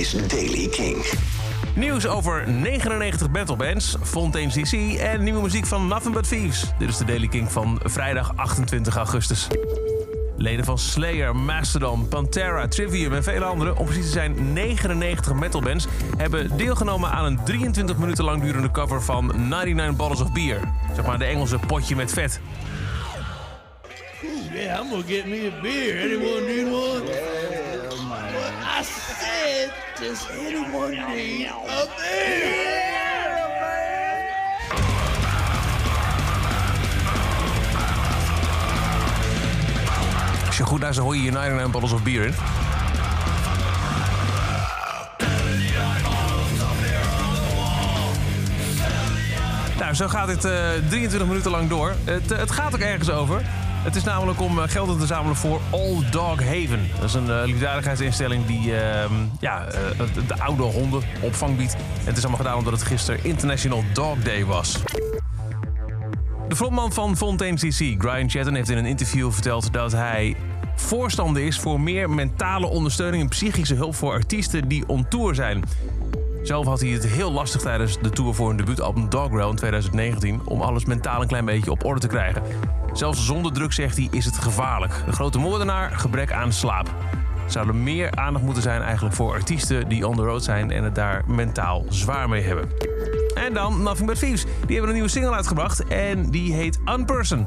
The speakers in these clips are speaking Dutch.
is Daily King. Nieuws over 99 battlebands, Fontaine CC en nieuwe muziek van Nothing But Thieves. Dit is de Daily King van vrijdag 28 augustus. Leden van Slayer, Mastodon, Pantera, Trivium en vele anderen, om precies te zijn 99 metalbands, hebben deelgenomen aan een 23 minuten lang durende cover van 99 Bottles of Beer. Zeg maar de Engelse potje met vet. Yeah, I'm gonna get me a beer. Anyone need one? I said, does anyone need a beer? Als je goed luistert hoor je hier 99 Bottles of Beer in. Nou, zo gaat dit eh, 23 minuten lang door. Het, eh, het gaat ook ergens over. Het is namelijk om eh, geld te zamelen voor All Dog Haven. Dat is een uh, liefdadigheidsinstelling die ehm, ja, eh, de, de oude honden opvang biedt. Het is allemaal gedaan omdat het gisteren International Dog Day was. De frontman van Fontaine CC, Brian Chatton, heeft in een interview verteld dat hij voorstander is voor meer mentale ondersteuning en psychische hulp voor artiesten die on tour zijn. Zelf had hij het heel lastig tijdens de tour voor een debuutalbum Doggerel in 2019 om alles mentaal een klein beetje op orde te krijgen. Zelfs zonder druk, zegt hij, is het gevaarlijk. De grote moordenaar, gebrek aan slaap. Zou er meer aandacht moeten zijn eigenlijk voor artiesten die on the road zijn en het daar mentaal zwaar mee hebben. En dan Nothing But Thieves. Die hebben een nieuwe single uitgebracht en die heet Unperson.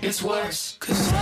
It's worse, cause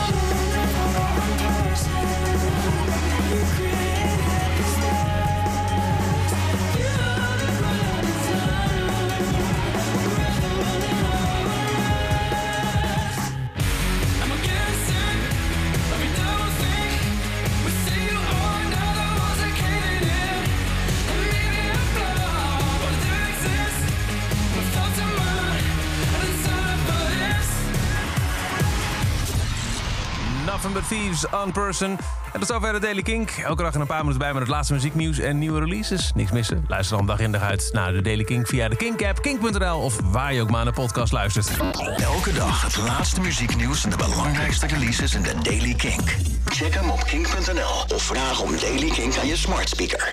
Nothing Thieves, Unperson. En dat is zover de Daily Kink. Elke dag in een paar minuten bij met het laatste muzieknieuws en nieuwe releases. Niks missen. Luister dan dag in dag uit naar de Daily Kink via de Kink-app, kink.nl of waar je ook maar naar podcast luistert. Elke dag het laatste muzieknieuws en de belangrijkste releases in de Daily Kink. Check hem op kink.nl of vraag om Daily Kink aan je smart speaker.